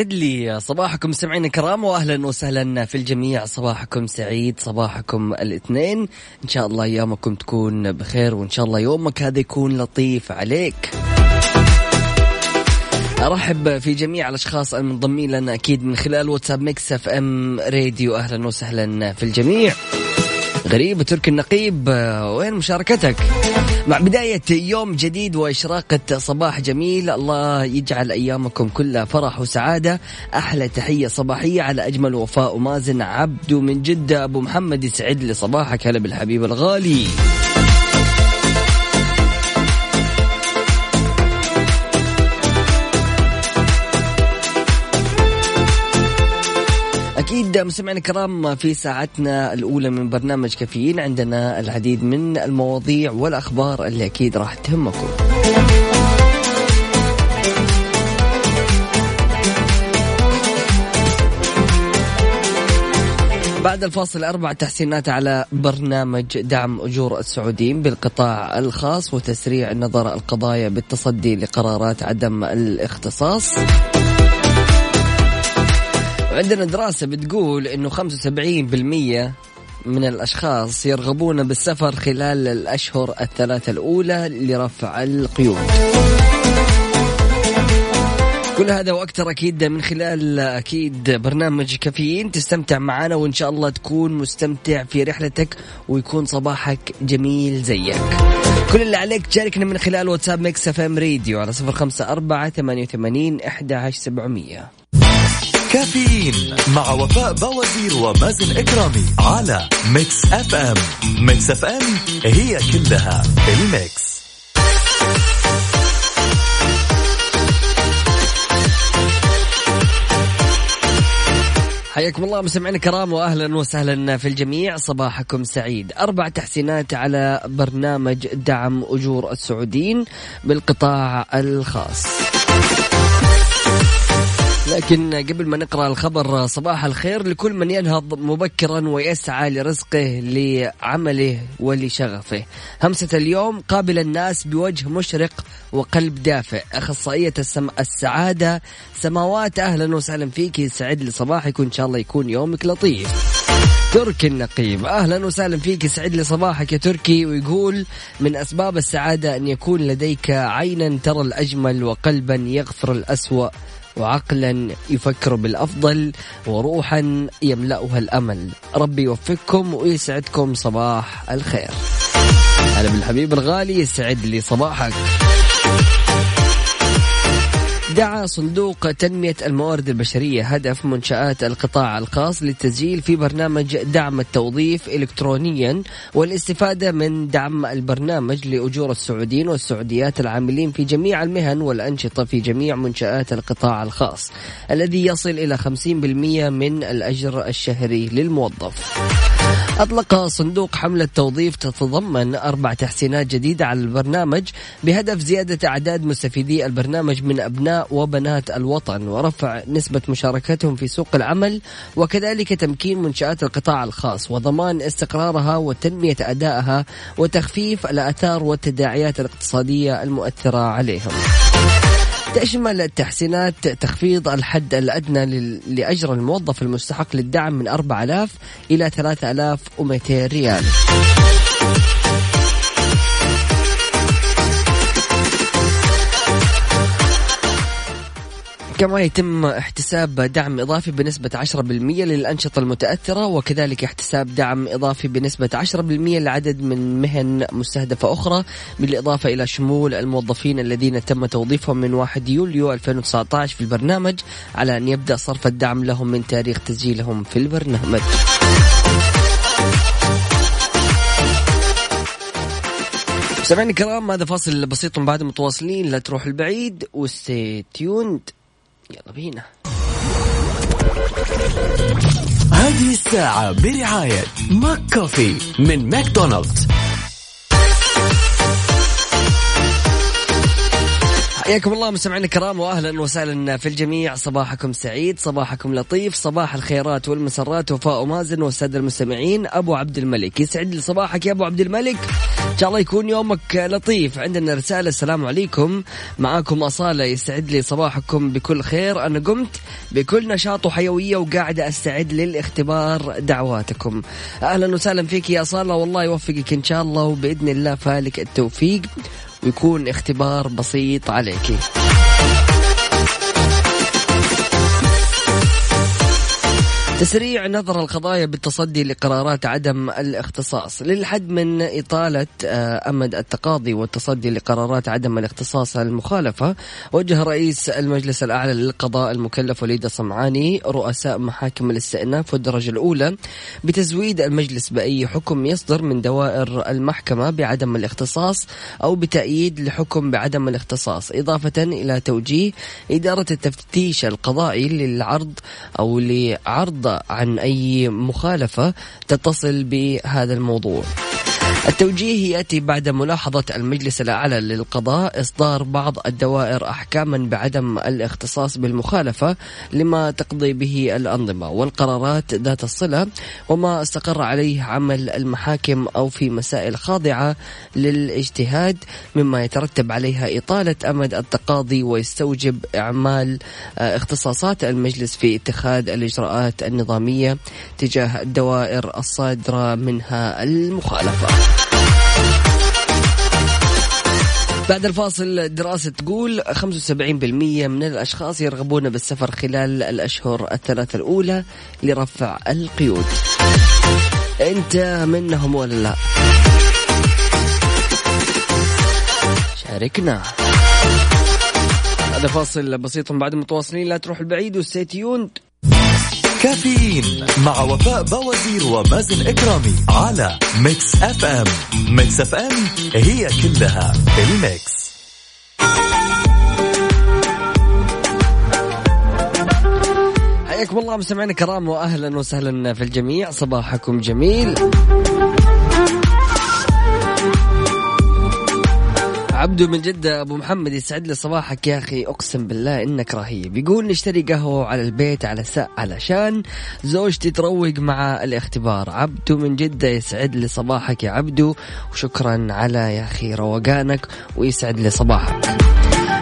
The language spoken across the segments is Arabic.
سعد لي صباحكم سمعين الكرام واهلا وسهلا في الجميع. صباحكم سعيد صباحكم الاثنين. إن شاء الله ايامكم تكون بخير وإن شاء الله يومك هذا يكون لطيف عليك. أرحب في جميع الأشخاص المنضمين لنا أكيد من خلال واتساب Mix FM Radio. أهلا وسهلا في الجميع. غريب تركي النقيب وين مشاركتك؟ مع بداية يوم جديد وإشراقة صباح جميل الله يجعل أيامكم كلها فرح وسعادة. أحلى تحية صباحية على أجمل وفاء ومازن عبدو من جدة أبو محمد يسعد لي صباحك هلا بالحبيب الغالي. أكيد مستمعينا الكرام في ساعتنا الأولى من برنامج كافيين عندنا العديد من المواضيع والأخبار اللي أكيد راح تهمكم. بعد الفاصل أربع تحسينات على برنامج دعم أجور السعوديين بالقطاع الخاص وتسريع نظر القضايا بالتصدي لقرارات عدم الاختصاص. عندنا دراسة بتقول إنه 75% من الأشخاص يرغبون بالسفر خلال الأشهر الثلاثة الأولى لرفع القيود. كل هذا وأكثر أكيد من خلال أكيد برنامج كافيين تستمتع معنا وإن شاء الله تكون مستمتع في رحلتك ويكون صباحك جميل زيك. كل اللي عليك تشاركنا من خلال واتساب Mix FM Radio على 054 88 11700. كافيين مع وفاء بوازير ومازن إكرامي على Mix FM. Mix FM هي كلها ال Mix. حياكم الله مستمعينا الكرام واهلا وسهلا في الجميع. صباحكم سعيد. أربع تحسينات على برنامج دعم أجور السعوديين بالقطاع الخاص. لكن قبل ما نقرأ الخبر صباح الخير لكل من ينهض مبكرا ويسعى لرزقه لعمله ولشغفه. همسة اليوم قابل الناس بوجه مشرق وقلب دافئ. أخصائية السم... السعادة سماوات أهلا وسهلا فيك يسعد لي صباحك وإن شاء الله يكون يومك لطيف. تركي النقيب أهلا وسهلا فيك يسعد لي صباحك يا تركي ويقول من أسباب السعادة أن يكون لديك عينا ترى الأجمل وقلبا يغفر الأسوأ وعقلا يفكر بالأفضل وروحا يملأها الأمل. ربي يوفقكم ويسعدكم صباح الخير. هلا بالحبيب الغالي يسعد لي صباحك. دعا صندوق تنمية الموارد البشرية هدف منشآت القطاع الخاص للتسجيل في برنامج دعم التوظيف إلكترونيا والاستفادة من دعم البرنامج لأجور السعوديين والسعوديات العاملين في جميع المهن والأنشطة في جميع منشآت القطاع الخاص الذي يصل إلى 50% من الأجر الشهري للموظف. أطلق صندوق حملة توظيف تتضمن أربع تحسينات جديدة على البرنامج بهدف زيادة أعداد مستفيدي البرنامج من أبناء وبنات الوطن ورفع نسبة مشاركتهم في سوق العمل وكذلك تمكين منشآت القطاع الخاص وضمان استقرارها وتنمية أدائها وتخفيف الآثار والتداعيات الاقتصادية المؤثرة عليهم. تشمل التحسينات تخفيض الحد الأدنى لأجر الموظف المستحق للدعم من 4000 إلى 3200 ريال كما يتم احتساب دعم إضافي بنسبة 10% للأنشطة المتأثرة وكذلك احتساب دعم إضافي بنسبة 10% لعدد من مهن مستهدفة أخرى بالإضافة إلى شمول الموظفين الذين تم توظيفهم من 1 يوليو 2019 في البرنامج على أن يبدأ صرف الدعم لهم من تاريخ تسجيلهم في البرنامج. سمعني الكرام هذا فاصل بسيط بعد متواصلين لا تروح البعيد وستي تيوند يلا بينا. هذه الساعة برعاية McCafé من ماكدونالدز. حياكم الله مستمعينا الكرام واهلا وسهلا في الجميع. صباحكم سعيد صباحكم لطيف صباح الخيرات والمسرات وفاء مازن والساده المستمعين. أبو عبد الملك يسعد لي صباحك يا أبو عبد الملك. إن شاء الله يكون يومك لطيف. عندنا رسالة السلام عليكم. معاكم أصالة يسعد لي صباحكم بكل خير. أنا قمت بكل نشاط وحيوية وقاعدة أستعد للاختبار دعواتكم. أهلا وسهلا فيك يا أصالة. والله يوفقك إن شاء الله وبإذن الله فالك التوفيق ويكون اختبار بسيط عليك. تسريع نظر القضايا بالتصدي لقرارات عدم الاختصاص. للحد من إطالة آه، أمد التقاضي والتصدي لقرارات عدم الاختصاص المخالفة وجه رئيس المجلس الأعلى للقضاء المكلف وليد الصمعاني رؤساء محاكم الاستئناف والدرجة الأولى بتزويد المجلس بأي حكم يصدر من دوائر المحكمة بعدم الاختصاص أو بتأييد لحكم بعدم الاختصاص إضافة إلى توجيه إدارة التفتيش القضائي للعرض أو لعرض عن أي مخالفة تتصل بهذا الموضوع. التوجيه يأتي بعد ملاحظة المجلس الأعلى للقضاء إصدار بعض الدوائر أحكاما بعدم الاختصاص بالمخالفة لما تقضي به الأنظمة والقرارات ذات الصلة وما استقر عليه عمل المحاكم أو في مسائل خاضعة للاجتهاد مما يترتب عليها إطالة أمد التقاضي ويستوجب إعمال آه، اختصاصات المجلس في اتخاذ الإجراءات النظامية تجاه الدوائر الصادرة منها المخالفة. بعد الفاصل دراسة تقول 75% من الأشخاص يرغبون بالسفر خلال الأشهر الثلاثة الأولى لرفع القيود. أنت منهم ولا لا؟ شاركنا. هذا فاصل بسيط بعد متواصلين. لا تروح البعيد و stay tuned كافيين مع وفاء بوازير ومازن إكرامي على Mix FM. Mix FM هي كلها ال Mix. حياكم الله مستمعينا الكرام واهلا وسهلا في الجميع. صباحكم جميل. عبدو من جدة أبو محمد يسعد لي صباحك يا أخي. أقسم بالله إنك رهيب. يقول نشتري قهوة على البيت على سا علشان زوجتي تروق مع الاختبار. عبدو من جدة يسعد لي صباحك يا عبدو. وشكرا على يا أخي روقانك ويسعد لي صباحك.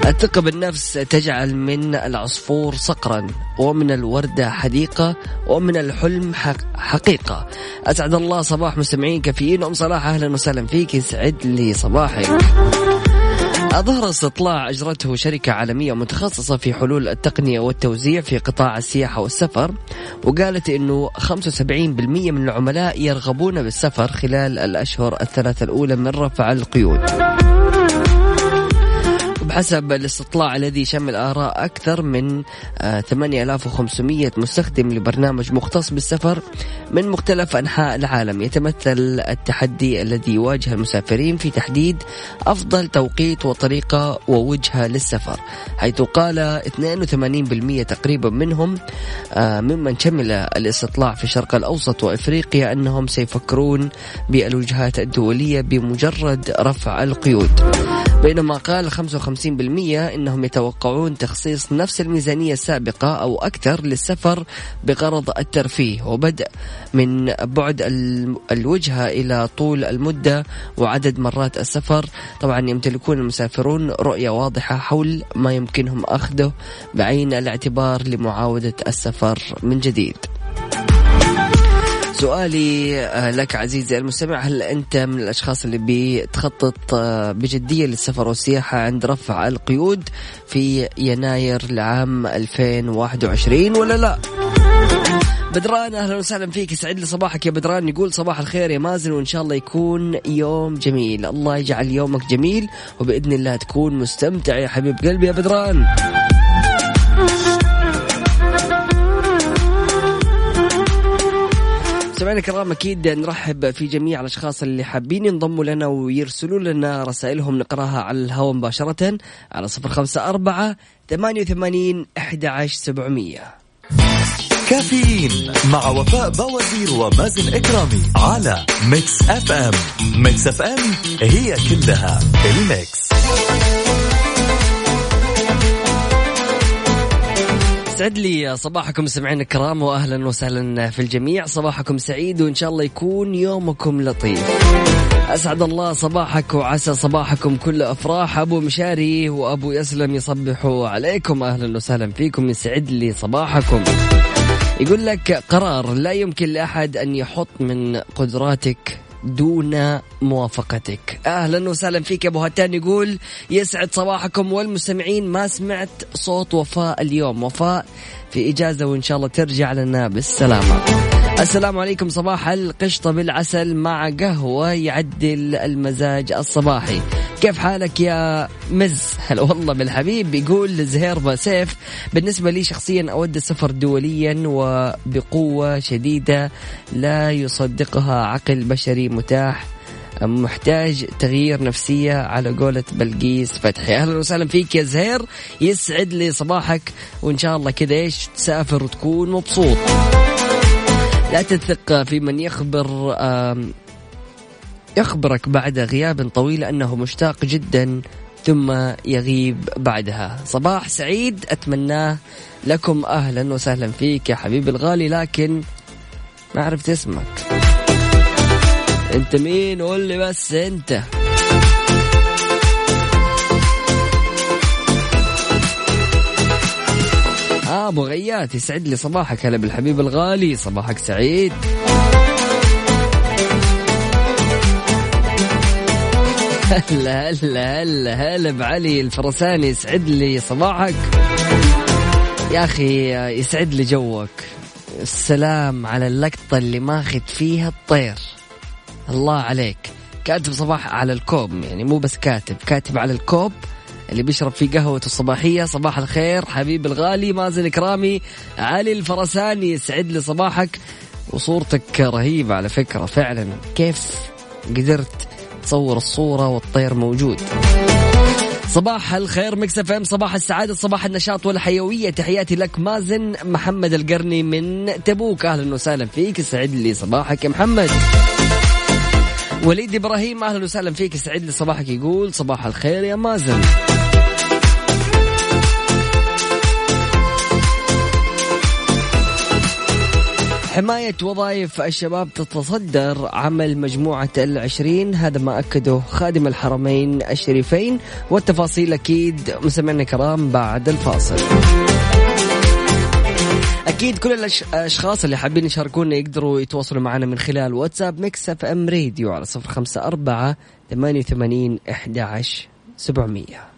الثقة بالنفس تجعل من العصفور صقرا ومن الوردة حديقة ومن الحلم حقيقة. أسعد الله صباح مستمعين كافيين. أم صلاح أهلا وسهلا فيك. يسعد لي صباحك. أظهر استطلاع أجرته شركة عالمية متخصصة في حلول التقنية والتوزيع في قطاع السياحة والسفر وقالت أنه 75% من العملاء يرغبون بالسفر خلال الأشهر الثلاثة الأولى من رفع القيود. بحسب الاستطلاع الذي شمل آراء أكثر من 8500 آه، مستخدم لبرنامج مختص بالسفر من مختلف أنحاء العالم. يتمثل التحدي الذي يواجه المسافرين في تحديد أفضل توقيت وطريقة ووجهة للسفر حيث قال 82% تقريبا منهم آه، ممن شمل الاستطلاع في الشرق الأوسط وإفريقيا أنهم سيفكرون بالوجهات الدولية بمجرد رفع القيود. بينما قال 55% إنهم يتوقعون تخصيص نفس الميزانية السابقة أو أكثر للسفر بغرض الترفيه وبدء من بعد الوجهه إلى طول المدة وعدد مرات السفر. طبعا يمتلكون المسافرون رؤية واضحة حول ما يمكنهم أخذه بعين الاعتبار لمعاودة السفر من جديد. سؤالي آه، لك عزيزي المستمع هل أنت من الأشخاص اللي بتخطط آه، بجدية للسفر والسياحة عند رفع القيود في يناير العام 2021 ولا لا؟ بدران أهلا وسهلا فيك. يسعد لي صباحك يا بدران. يقول صباح الخير يا مازن وإن شاء الله يكون يوم جميل. الله يجعل يومك جميل وبإذن الله تكون مستمتع يا حبيب قلبي يا بدران. سمعنا الكرام أكيد نرحب في جميع الأشخاص اللي حابين ينضموا لنا ويرسلوا لنا رسائلهم نقراها على الهواء مباشرة على صفر خمسة أربعة ثمانية وثمانين إحدى عشر سبعمئه كافيين مع وفاء بوازير ومازن إكرامي على Mix FM. Mix FM هي كلها ال Mix. يسعد لي صباحكم سمعين الكرام واهلا وسهلا في الجميع. صباحكم سعيد وإن شاء الله يكون يومكم لطيف. أسعد الله صباحك وعسى صباحكم كل أفراح. أبو مشاري وأبو يسلم يصبحوا عليكم. أهلا وسهلا فيكم. يسعد لي صباحكم. يقول لك قرار لا يمكن لأحد أن يحط من قدراتك دون موافقتك. أهلا وسهلا فيك يا أبو هتان يقول يسعد صباحكم والمستمعين ما سمعت صوت وفاء اليوم. وفاء في إجازة وإن شاء الله ترجع لنا بالسلامة. السلام عليكم. صباح القشطة بالعسل مع قهوة يعدل المزاج الصباحي. كيف حالك يا مز؟ هلا والله بالحبيب يقول زهير سيف بالنسبة لي شخصيا أود السفر دوليا وبقوة شديدة لا يصدقها عقل بشري متاح محتاج تغيير نفسية على قولة بلقيس فتحي. أهلا وسهلا فيك يا زهير. يسعد لي صباحك وإن شاء الله كذا إيش تسافر وتكون مبسوط. لا تثق في من يخبر يخبرك بعد غياب طويل أنه مشتاق جدا ثم يغيب بعدها. صباح سعيد أتمناه لكم أهلا وسهلا فيك يا حبيبي الغالي لكن ما عرفت اسمك. أنت مين؟ قول لي بس أنت. آه أبو غيات يسعد لي صباحك هلا بالحبيب الغالي. صباحك سعيد. هلا هلا هلا هلا بعلي الفرساني يسعد لي صباحك. يا أخي يسعد لي جوك. السلام على اللقطة اللي ماخذ فيها الطير. الله عليك. كاتب صباح على الكوب يعني مو بس كاتب كاتب على الكوب اللي بيشرب فيه قهوته الصباحية. صباح الخير حبيب الغالي مازن كرامي علي الفرساني يسعد لي صباحك. وصورتك رهيبة على فكرة فعلا. كيف قدرت تصور الصورة والطير موجود. صباح الخير Mix FM. صباح السعادة صباح النشاط والحيوية. تحياتي لك مازن محمد القرني من تبوك. أهلا وسهلا فيك. يسعد لي صباحك يا محمد. وليد إبراهيم أهلا وسهلا فيك. يسعد لي صباحك يقول صباح الخير يا مازن. حماية وظائف الشباب تتصدر عمل مجموعة العشرين هذا ما أكده خادم الحرمين الشريفين والتفاصيل أكيد مسمعنا كرام بعد الفاصل. أكيد كل الاشخاص اللي حابين يشاركونا يقدروا يتواصلوا معنا من خلال واتساب Mix FM Radio على صفر خمسة أربعة ثمانية وثمانين إحدى عشر سبعمية.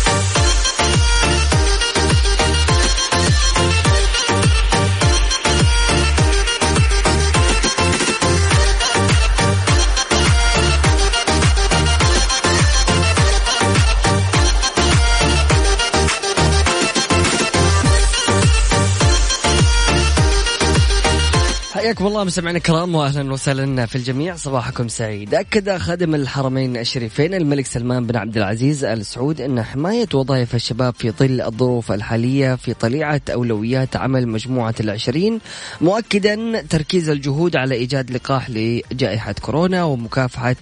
حياكم الله مستمعينا الكرام واهلا وسهلا في الجميع. صباحكم سعيد. أكد خادم الحرمين الشريفين الملك سلمان بن عبد العزيز ال سعود إن حماية وظائف الشباب في ظل الظروف الحالية في طليعة أولويات عمل مجموعة العشرين مؤكدا تركيز الجهود على إيجاد لقاح لجائحة كورونا ومكافحة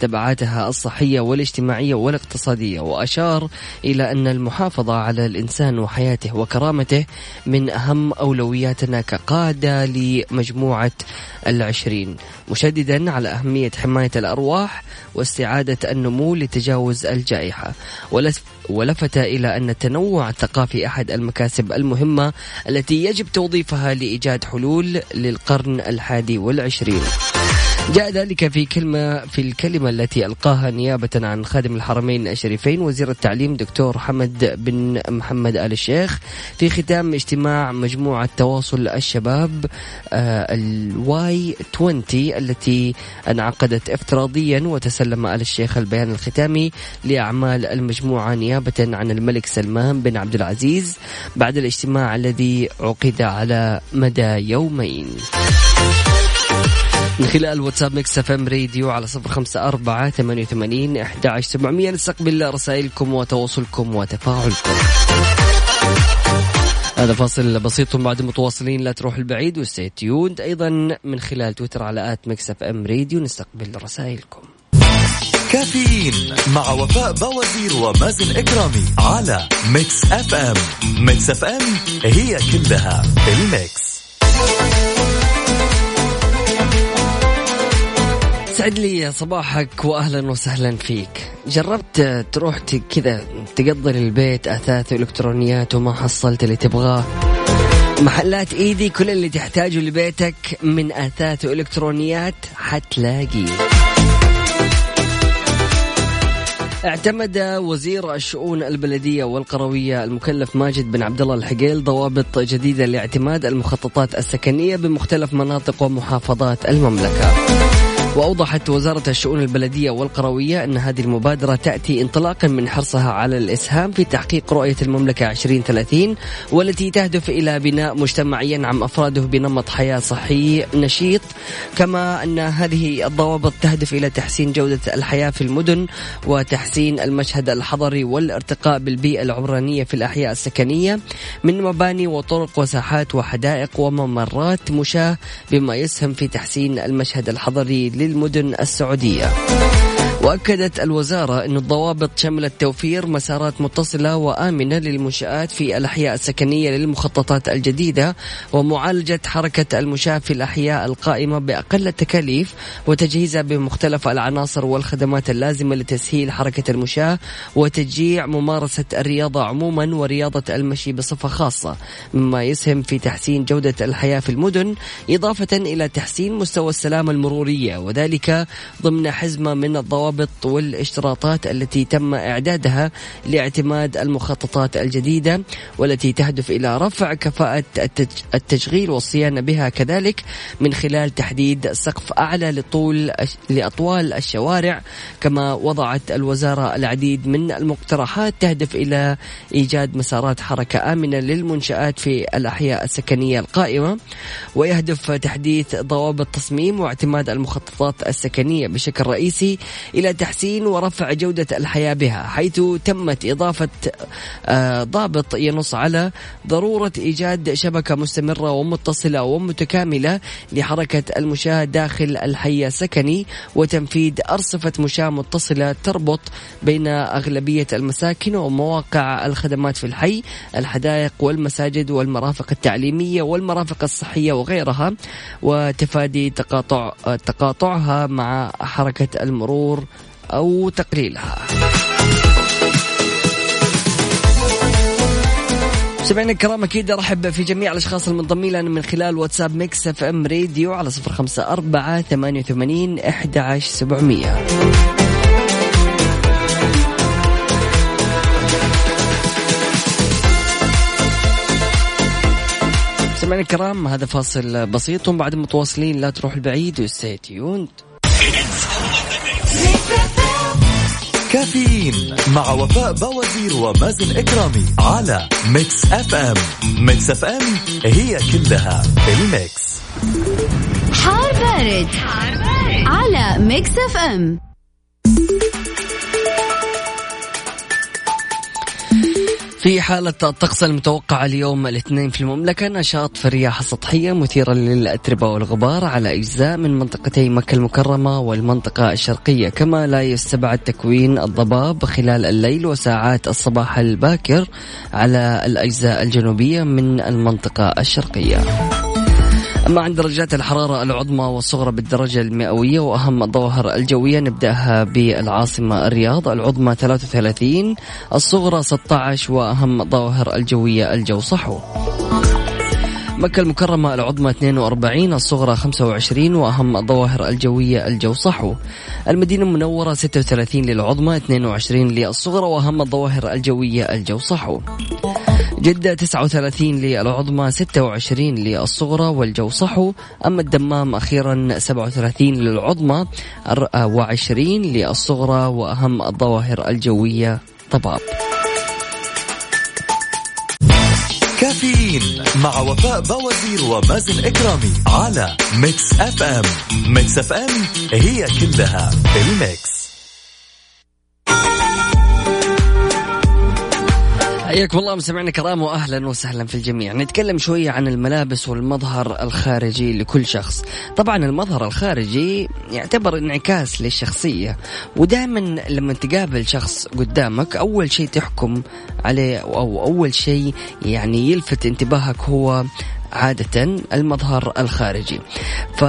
تبعاتها الصحية والاجتماعية والاقتصادية. وأشار إلى أن المحافظة على الإنسان وحياته وكرامته من أهم أولوياتنا كقادة لمجموعة العشرين. مشددا على أهمية حماية الأرواح واستعادة النمو لتجاوز الجائحة. ولفت إلى أن التنوع الثقافي أحد المكاسب المهمة التي يجب توظيفها لإيجاد حلول للقرن الحادي والعشرين. جاء ذلك في كلمة في الكلمة التي ألقاها نيابة عن خادم الحرمين الشريفين وزير التعليم دكتور حمد بن محمد آل الشيخ في ختام اجتماع مجموعة تواصل الشباب آه، ال Y20 التي انعقدت افتراضيا وتسلم آل الشيخ البيان الختامي لأعمال المجموعة نيابة عن الملك سلمان بن عبد العزيز بعد الاجتماع الذي عقد على مدى يومين. من خلال واتساب Mix FM Radio على صفر خمسة أربعة ثمانية وثمانين أحد عشر سبعمية. نستقبل رسائلكم وتواصلكم وتفاعلكم. هذا فاصل بسيط بعد متواصلين لا تروح البعيد و stay tuned. أيضا من خلال تويتر على at Mix FM Radio نستقبل رسائلكم. كافيين مع وفاء بوازير ومازن إكرامي على Mix FM. Mix FM هي كلها ال mix. يسعد لي صباحك واهلا وسهلا فيك. جربت تروح كذا تقضي البيت أثاث وإلكترونيات وما حصلت اللي تبغاه؟ محلات إيدي كل اللي تحتاجه لبيتك من أثاث وإلكترونيات حتلاقيه. اعتمد وزير الشؤون البلدية والقروية المكلف ماجد بن عبد الله الحقيل ضوابط جديدة لاعتماد المخططات السكنية بمختلف مناطق ومحافظات المملكة. وأوضحت وزارة الشؤون البلدية والقروية أن هذه المبادرة تأتي انطلاقا من حرصها على الإسهام في تحقيق رؤية المملكة 2030 والتي تهدف إلى بناء مجتمع ينعم أفراده بنمط حياة صحي نشيط. كما أن هذه الضوابط تهدف إلى تحسين جودة الحياة في المدن وتحسين المشهد الحضري والارتقاء بالبيئة العمرانية في الأحياء السكنية من مباني وطرق وساحات وحدائق وممرات مشاة بما يسهم في تحسين المشهد الحضري للمدن السعودية. وأكدت الوزارة إن الضوابط شملت توفير مسارات متصلة وآمنة للمنشآت في الأحياء السكنية للمخططات الجديدة ومعالجة حركة المشاة في الأحياء القائمة بأقل التكاليف وتجهيزها بمختلف العناصر والخدمات اللازمة لتسهيل حركة المشاة وتشجيع ممارسة الرياضة عموما ورياضة المشي بصفة خاصة مما يسهم في تحسين جودة الحياة في المدن إضافة إلى تحسين مستوى السلامة المرورية وذلك ضمن حزمة من الضوابط الضوابط والاشتراطات التي تم إعدادها لاعتماد المخططات الجديدة والتي تهدف إلى رفع كفاءة التشغيل والصيانة بها كذلك من خلال تحديد سقف أعلى لطول لأطوال الشوارع. كما وضعت الوزارة العديد من المقترحات تهدف إلى إيجاد مسارات حركة آمنة للمنشآت في الأحياء السكنية القائمة. ويهدف تحديث ضوابط تصميم واعتماد المخططات السكنية بشكل رئيسي تحسين ورفع جودة الحياة بها حيث تمت إضافة آه، ضابط ينص على ضرورة إيجاد شبكة مستمرة ومتصلة ومتكاملة لحركة المشاة داخل الحي السكني وتنفيذ أرصفة مشاة متصلة تربط بين أغلبية المساكن ومواقع الخدمات في الحي الحدائق والمساجد والمرافق التعليمية والمرافق الصحية وغيرها وتفادي تقاطع تقاطعها مع حركة المرور أو تقليلها. سمعنا الكرام أكيد أرحب في جميع الأشخاص المنضمين لنا من خلال واتساب Mix FM Radio على صفر خمسة أربعة ثمانية وثمانين أحد عشر سبعمية. سمعنا الكرام هذا فاصل بسيط وبعد متواصلين لا تروح البعيد و stay tuned كافيين مع وفاء بوازير ومازن إكرامي على Mix FM. Mix FM هي كلها ال mix. حار بارد, حار بارد. على Mix FM. في حالة الطقس المتوقع اليوم الاثنين في المملكة نشاط في الرياح السطحية مثيرة للأتربة والغبار على أجزاء من منطقتي مكة المكرمة والمنطقة الشرقية. كما لا يستبعد تكوين الضباب خلال الليل وساعات الصباح الباكر على الأجزاء الجنوبية من المنطقة الشرقية. أما عند درجات الحرارة العظمى والصغرى بالدرجة المئوية وأهم الظواهر الجوية نبدأها بالعاصمة الرياض العظمى 33 الصغرى 16 وأهم الظواهر الجوية الجو صحو. مكة المكرمة العظمى 42 الصغرى 25 وأهم الظواهر الجوية الجو صحو. المدينة المنورة 36 للعظمى 22 للصغرى وأهم الظواهر الجوية الجو صحو. جدة 39 للعظمى 26 للصغرى والجو صحو. أما الدمام أخيرا 37 للعظمى و20 للصغرى وأهم الظواهر الجوية طباب. كافيين مع وفاء بوازير ومازن إكرامي على Mix FM. Mix FM هي كلها ال mix. حياكم الله مستمعينا الكرام واهلا وسهلا في الجميع، نتكلم شوية عن الملابس والمظهر الخارجي لكل شخص، طبعا المظهر الخارجي يعتبر انعكاس للشخصية، ودائما لما تقابل شخص قدامك أول شيء تحكم عليه أو أول شيء يعني يلفت انتباهك هو عادة المظهر الخارجي. ف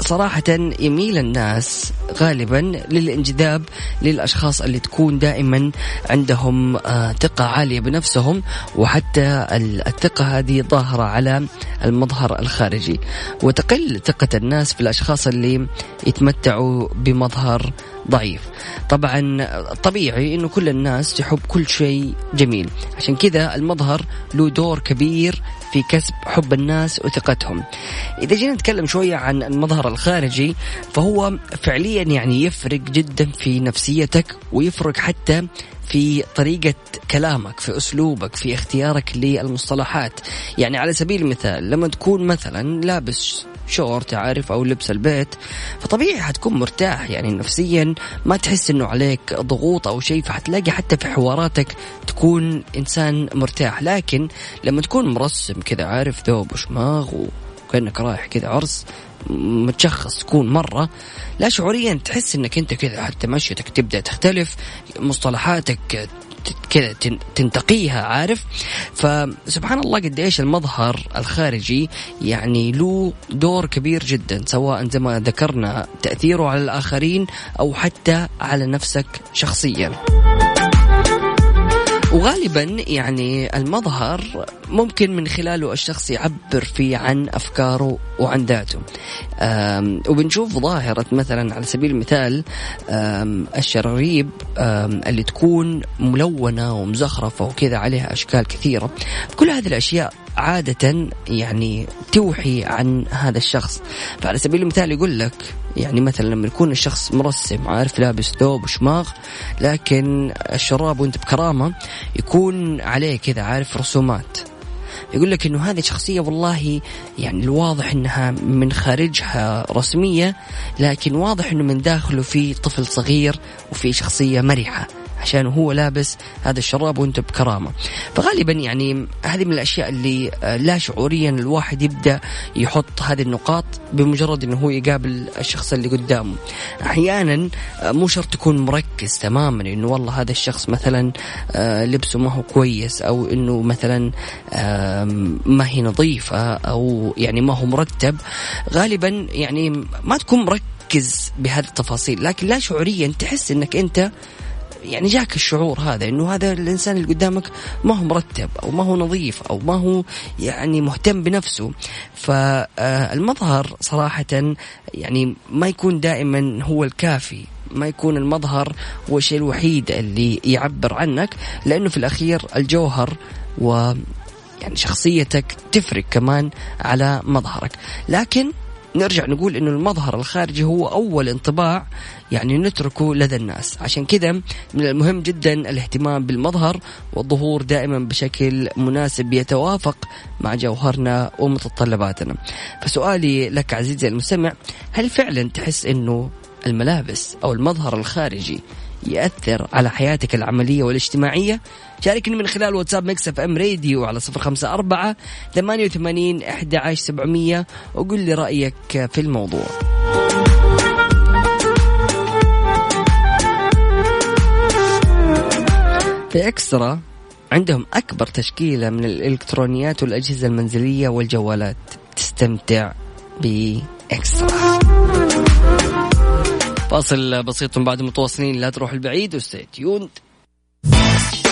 صراحة يميل الناس غالبا للانجذاب للأشخاص اللي تكون دائما عندهم آه، ثقة عالية بنفسهم وحتى الثقة هذه ظاهرة على المظهر الخارجي. وتقل ثقة الناس في الأشخاص اللي يتمتعوا بمظهر ضعيف. طبعا طبيعي إنه كل الناس تحب كل شيء جميل. عشان كذا المظهر له دور كبير في كسب حب الناس وثقتهم. إذا جينا نتكلم شوية عن المظهر الخارجي فهو فعليا يعني يفرق جدا في نفسيتك ويفرق حتى في طريقة كلامك في أسلوبك في اختيارك للمصطلحات. يعني على سبيل المثال لما تكون مثلا لابس شورت عارف أو لبس البيت فطبيعي حتكون مرتاح. يعني نفسيا ما تحس إنه عليك ضغوط أو شيء فحتلاقي حتى في حواراتك تكون إنسان مرتاح. لكن لما تكون مرسم كذا عارف ثوب وشماغ وكأنك رايح كذا عرس متشخص تكون مرة لا شعوريا تحس إنك أنت كذا حتى مشيتك تبدأ تختلف مصطلحاتك كذا تنتقيها عارف؟ فسبحان الله قد إيش المظهر الخارجي يعني له دور كبير جدا سواء زي ما ذكرنا تأثيره على الآخرين أو حتى على نفسك شخصيا. وغالبا يعني المظهر ممكن من خلاله الشخص يعبر فيه عن أفكاره وعن ذاته. وبنشوف ظاهرة مثلا على سبيل المثال الشراريب اللي تكون ملونة ومزخرفة وكذا عليها أشكال كثيرة. كل هذه الأشياء عادة يعني توحي عن هذا الشخص. فعلى سبيل المثال يقول لك يعني مثلا لما يكون الشخص مرسم عارف لابس ثوب وشماغ لكن الشراب وانت بكرامة يكون عليه كذا عارف رسومات. يقول لك إنه هذه شخصية والله يعني الواضح إنها من خارجها رسمية لكن واضح إنه من داخله في طفل صغير وفي شخصية مرحة عشان هو لابس هذا الشراب وانت بكرامة. فغالبا يعني هذه من الأشياء اللي آه، لا شعوريا الواحد يبدأ يحط هذه النقاط بمجرد إنه هو يقابل الشخص اللي قدامه. أحيانا آه، مو شرط تكون مركز تماما إنه والله هذا الشخص مثلا آه، لبسه ما هو كويس أو إنه مثلا ما هي نظيفة أو يعني ما هو مرتب. غالبا يعني ما تكون مركز بهذه التفاصيل لكن لا شعوريا تحس إنك أنت يعني جاك الشعور هذا إنه هذا الإنسان اللي قدامك ما هو مرتب أو ما هو نظيف أو ما هو يعني مهتم بنفسه. فالمظهر صراحة يعني ما يكون دائما هو الكافي ما يكون المظهر هو الشيء الوحيد اللي يعبر عنك لأنه في الأخير الجوهر و يعني شخصيتك تفرق كمان على مظهرك. لكن نرجع نقول إنه المظهر الخارجي هو أول انطباع يعني نتركه لدى الناس. عشان كذا من المهم جدا الاهتمام بالمظهر والظهور دائما بشكل مناسب يتوافق مع جوهرنا ومتطلباتنا. فسؤالي لك عزيزي المستمع هل فعلا تحس إنه الملابس أو المظهر الخارجي يأثر على حياتك العملية والاجتماعية؟ شاركني من خلال واتساب Mix FM Radio على صفر خمسة أربعة ثمانية وثمانين أحد عشر سبعمية وقل لي رأيك في الموضوع. في Extra عندهم أكبر تشكيلة من الإلكترونيات والأجهزة المنزلية والجوالات. تستمتع ب Extra. فاصل بسيط بعد متواصلين لا تروح البعيد و stay tuned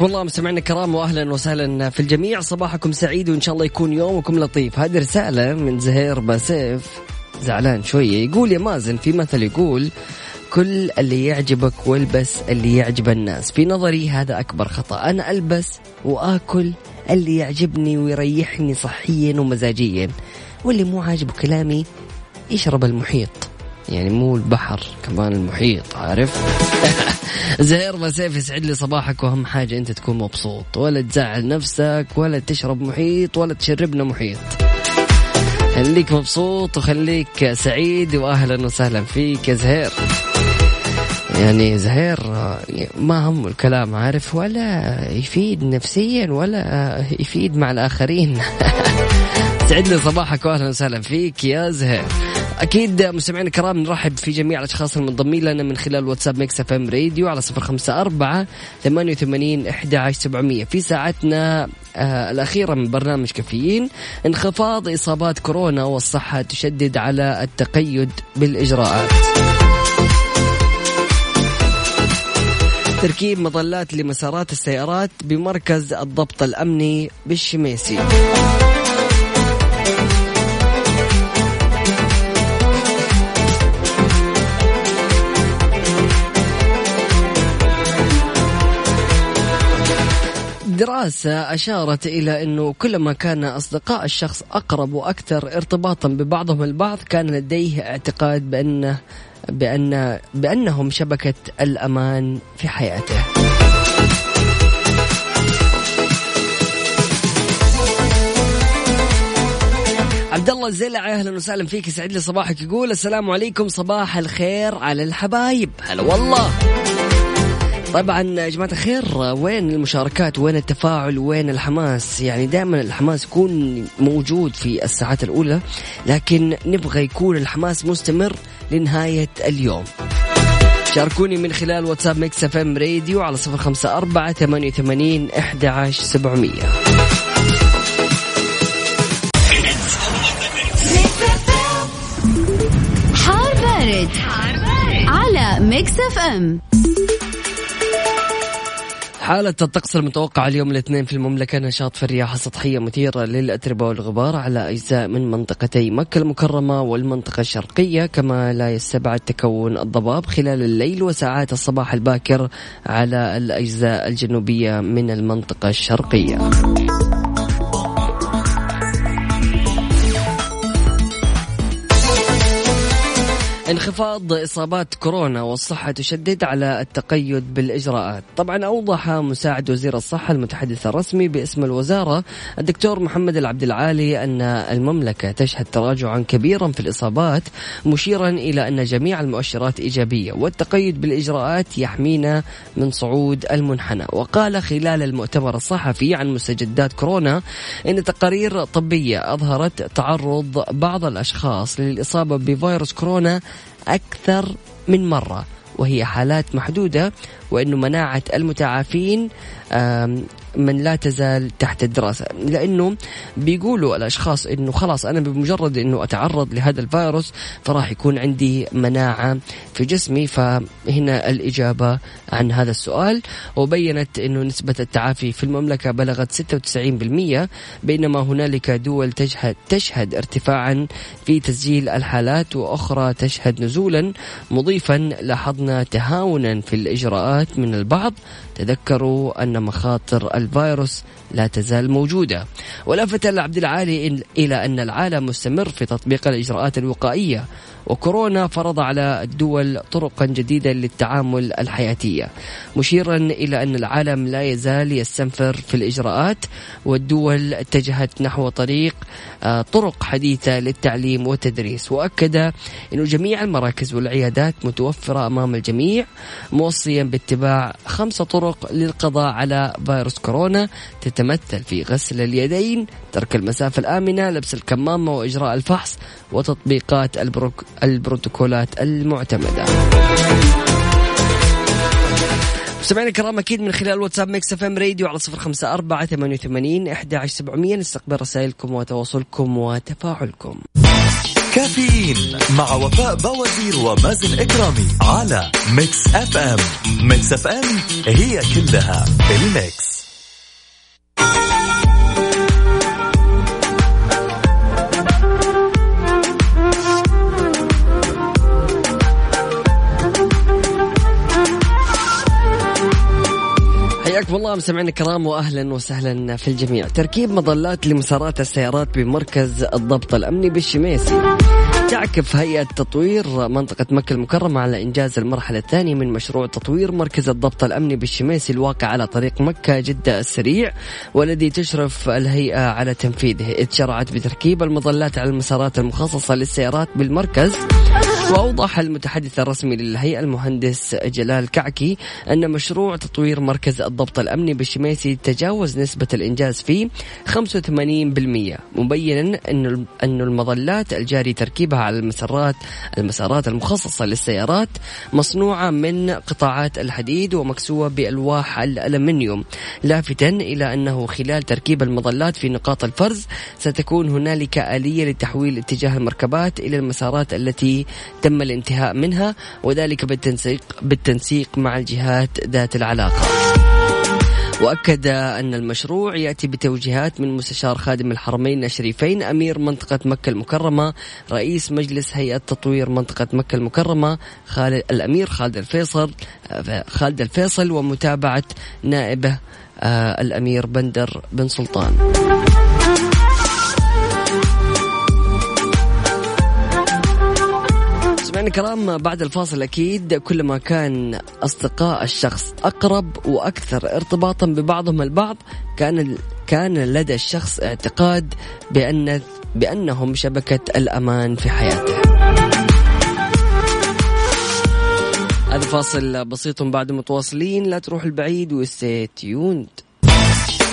حياكم الله مستمعينا الكرام واهلا وسهلا في الجميع. صباحكم سعيد وإن شاء الله يكون يومكم لطيف. هذه رسالة من زهير باسيف. زعلان شوية يقول يا مازن في مثل يقول كل اللي يعجبك والبس اللي يعجب الناس. في نظري هذا أكبر خطأ. أنا ألبس وآكل اللي يعجبني ويريحني صحيا ومزاجيا. واللي مو عاجبه كلامي يشرب المحيط. يعني مو البحر كمان المحيط عارف؟ زهير مسيف يسعد لي صباحك وأهم حاجة أنت تكون مبسوط. ولا تزعل نفسك ولا تشرب محيط ولا تشربنا محيط. خليك مبسوط وخليك سعيد واهلا وسهلا فيك يا زهير. يعني زهير ما هم الكلام عارف؟ ولا يفيد نفسيا ولا يفيد مع الآخرين. سعد لي صباحك واهلا وسهلا فيك يا زهير. أكيد مستمعينا الكرام نرحب في جميع الأشخاص المنضمين لنا من خلال واتساب Mix FM Radio على صفر خمسة أربعة ثمانية وثمانين إحدى عشر سبعمئه في ساعتنا آه الأخيرة من برنامج كافيين انخفاض إصابات كورونا والصحة تشدد على التقيد بالإجراءات. تركيب مظلات لمسارات السيارات بمركز الضبط الأمني بالشميسي. دراسة أشارت إلى أنه كلما كان أصدقاء الشخص أقرب وأكثر ارتباطا ببعضهم البعض كان لديه اعتقاد بأنه بأن بأنهم شبكة الأمان في حياته. عبد الله الزلع أهلا وسهلا فيك يسعد لي صباحك يقول السلام عليكم صباح الخير على الحبايب هلا والله طبعا يا جماعة الخير وين المشاركات؟ وين التفاعل؟ وين الحماس؟ يعني دائما الحماس يكون موجود في الساعات الأولى لكن نبغى يكون الحماس مستمر لنهاية اليوم. شاركوني من خلال واتساب Mix FM Radio على صفر خمسة أربعة ثمانية وثمانين إحدى عشر سبعمية. حار بارد, حار بارد. على Mix FM. حالة الطقس المتوقعة اليوم الاثنين في المملكة نشاط في الرياح السطحية مثيرة للأتربة والغبار على أجزاء من منطقتي مكة المكرمة والمنطقة الشرقية كما لا يستبعد تكون الضباب خلال الليل وساعات الصباح الباكر على الأجزاء الجنوبية من المنطقة الشرقية. انخفاض إصابات كورونا والصحة تشدد على التقيد بالإجراءات، طبعا أوضح مساعد وزير الصحة المتحدث الرسمي باسم الوزارة الدكتور محمد العبد العالي أن المملكة تشهد تراجعا كبيرا في الإصابات مشيرا إلى أن جميع المؤشرات إيجابية والتقيد بالإجراءات يحمينا من صعود المنحنى، وقال خلال المؤتمر الصحفي عن مستجدات كورونا إن تقارير طبية أظهرت تعرض بعض الأشخاص للإصابة بفيروس كورونا أكثر من مرة وهي حالات محدودة وأنه مناعة المتعافين من لا تزال تحت الدراسة. لأنه بيقولوا الأشخاص أنه خلاص أنا بمجرد أنه أتعرض لهذا الفيروس فراح يكون عندي مناعة في جسمي فهنا الإجابة عن هذا السؤال. وبينت أنه نسبة التعافي في المملكة بلغت 96% بينما هنالك دول تشهد, تشهد ارتفاعا في تسجيل الحالات وأخرى تشهد نزولا مضيفا. لاحظنا تهاونا في الإجراءات من البعض. تذكروا أن مخاطر الفيروس لا تزال موجودة. ولفت العبد العالي إلى أن العالم مستمر في تطبيق الإجراءات الوقائية وكورونا فرض على الدول طرقا جديدة للتعامل الحياتية. مشيرا إلى أن العالم لا يزال يستنفر في الإجراءات والدول اتجهت نحو طريق آه، طرق حديثة للتعليم والتدريس. وأكد أن جميع المراكز والعيادات متوفرة أمام الجميع موصيا باتباع خمس طرق للقضاء على فيروس كورونا تتمثل في غسل اليدين ترك المسافة الآمنة لبس الكمامة وإجراء الفحص وتطبيقات البروك البروتوكولات المعتمدة. مستمعينا الكرام أكيد من خلال واتساب Mix FM Radio على صفر خمسة أربعة ثمانية وثمانين أحد عشر سبعمية نستقبل رسائلكم وتواصلكم وتفاعلكم. كافيين مع وفاء بوازير ومازن إكرامي على Mix FM. Mix FM هي كلها ال mix. حياكم الله مستمعينا الكرام واهلا وسهلا في الجميع. تركيب مظلات لمسارات السيارات بمركز الضبط الأمني بالشميسي. تعكف هيئة تطوير منطقة مكة المكرمة على إنجاز المرحلة الثانية من مشروع تطوير مركز الضبط الأمني بالشميسي الواقع على طريق مكة جدة السريع والذي تشرف الهيئة على تنفيذه. إذ شرعت بتركيب المظلات على المسارات المخصصة للسيارات بالمركز. وأوضح المتحدث الرسمي للهيئة المهندس جلال كعكي أن مشروع تطوير مركز الضبط الأمني بالشميسي تجاوز نسبة الإنجاز فيه 85% مبينا أن المظلات الجاري تركيبها على المسارات المسارات المخصصة للسيارات مصنوعة من قطاعات الحديد ومكسوة بألواح الألمنيوم لافتا إلى أنه خلال تركيب المظلات في نقاط الفرز ستكون هنالك آلية لتحويل اتجاه المركبات إلى المسارات التي تم الانتهاء منها وذلك بالتنسيق بالتنسيق مع الجهات ذات العلاقة. وأكد أن المشروع يأتي بتوجيهات من مستشار خادم الحرمين الشريفين أمير منطقة مكة المكرمة رئيس مجلس هيئة تطوير منطقة مكة المكرمة خالد الأمير خالد الفيصل خالد الفيصل ومتابعة نائبه آه، الأمير بندر بن سلطان. مستمعينا الكرام بعد الفاصل أكيد كلما كان أصدقاء الشخص أقرب وأكثر ارتباطا ببعضهم البعض كان كان لدى الشخص اعتقاد بأن بأنهم شبكة الأمان في حياته. هذا فاصل بسيط بعد متواصلين لا تروح البعيد و stay tuned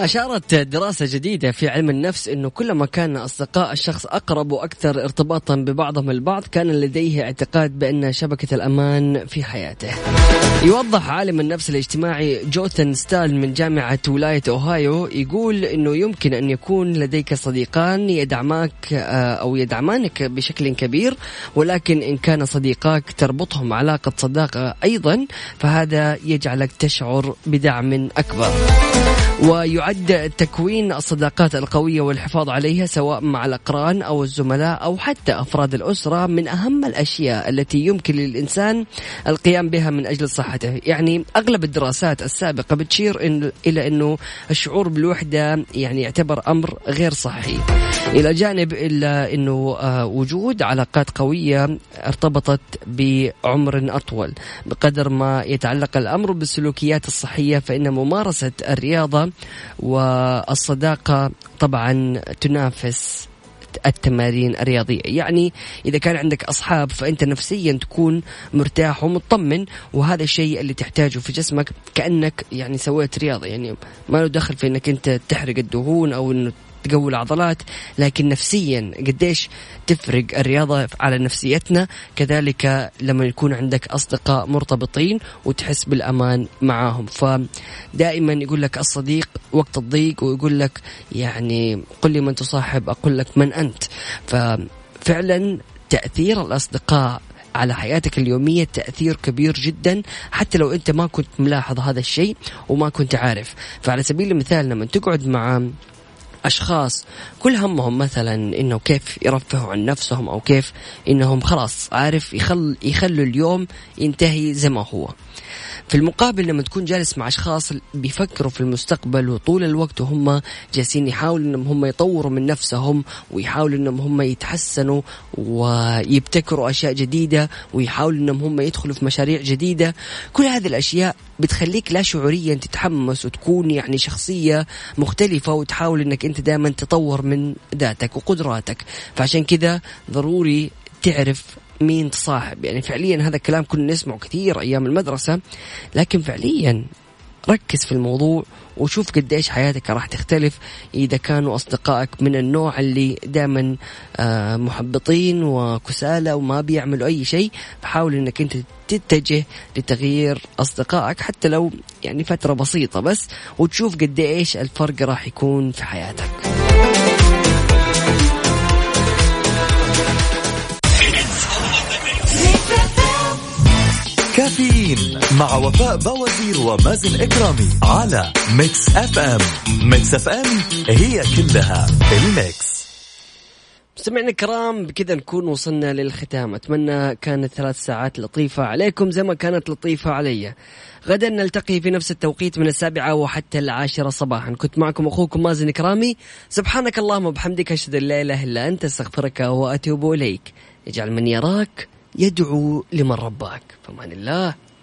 أشارت دراسة جديدة في علم النفس أنه كلما كان أصدقاء الشخص أقرب وأكثر ارتباطا ببعضهم البعض كان لديه اعتقاد بأن شبكة الأمان في حياته. يوضح عالم النفس الاجتماعي جوناثن ستال من جامعة ولاية أوهايو يقول أنه يمكن أن يكون لديك صديقان يدعماك آه، أو يدعمانك بشكل كبير ولكن إن كان صديقاك تربطهم علاقة صداقة أيضا فهذا يجعلك تشعر بدعم أكبر. ويعد تكوين الصداقات القوية والحفاظ عليها سواء مع الأقران أو الزملاء أو حتى أفراد الأسرة من أهم الأشياء التي يمكن للإنسان القيام بها من أجل صحته. يعني أغلب الدراسات السابقة بتشير إن إلى أنه الشعور بالوحدة يعني يعتبر أمر غير صحي إلى جانب إلا أنه آه، وجود علاقات قوية ارتبطت بعمر أطول. بقدر ما يتعلق الأمر بالسلوكيات الصحية فإن ممارسة الرياضة والصداقة طبعا تنافس التمارين الرياضية. يعني إذا كان عندك أصحاب فأنت نفسيا تكون مرتاح ومطمن وهذا الشيء اللي تحتاجه في جسمك كأنك يعني سويت رياضة. يعني ما له دخل في أنك أنت تحرق الدهون أو أنه تقوي العضلات لكن نفسيا قديش تفرق الرياضة على نفسيتنا. كذلك لما يكون عندك أصدقاء مرتبطين وتحس بالأمان معاهم. فدائما يقول لك الصديق وقت الضيق ويقول لك يعني قل لي من تصاحب أقول لك من أنت. ففعلا تأثير الأصدقاء على حياتك اليومية تأثير كبير جدا حتى لو أنت ما كنت ملاحظ هذا الشيء وما كنت عارف. فعلى سبيل المثال لما تقعد مع أشخاص كل همهم مثلا إنه كيف يرفهوا عن نفسهم أو كيف إنهم خلاص عارف يخل يخلوا اليوم ينتهي زي ما هو. في المقابل لما تكون جالس مع أشخاص بيفكروا في المستقبل وطول الوقت وهم جالسين يحاولوا إنهم هم يطوروا من نفسهم ويحاولوا إنهم هم يتحسنوا ويبتكروا أشياء جديدة ويحاولوا إنهم هم يدخلوا في مشاريع جديدة. كل هذه الأشياء بتخليك لا شعوريا تتحمس وتكون يعني شخصية مختلفة وتحاول إنك أنت دائما تطور من ذاتك وقدراتك. فعشان كذا ضروري تعرف مين تصاحب. يعني فعليا هذا الكلام كنا نسمعه كثير أيام المدرسة لكن فعليا ركز في الموضوع وشوف قديش حياتك راح تختلف إذا كانوا أصدقائك من النوع اللي دائما آه، محبطين وكسالى وما بيعملوا أي شيء. فحاول أنك أنت تتجه لتغيير أصدقائك حتى لو يعني فترة بسيطة بس وتشوف قديش الفرق راح يكون في حياتك. كافيين مع وفاء بوازير ومازن كرامي على Mix FM Mix FM it's all in the mix. مستمعينا الكرام بكذا نكون وصلنا للختام. أتمنى كانت ثلاث ساعات لطيفة عليكم زي ما كانت لطيفة علي. غدا نلتقي في نفس التوقيت من السابعة وحتى العاشرة صباحا. كنت معكم أخوكم مازن كرامي سبحانك اللهم وبحمدك أشهد أن لا إله إلا أنت أستغفرك وأتوب إليك. اجعل من يراك يدعو لمن رباك. فمان الله.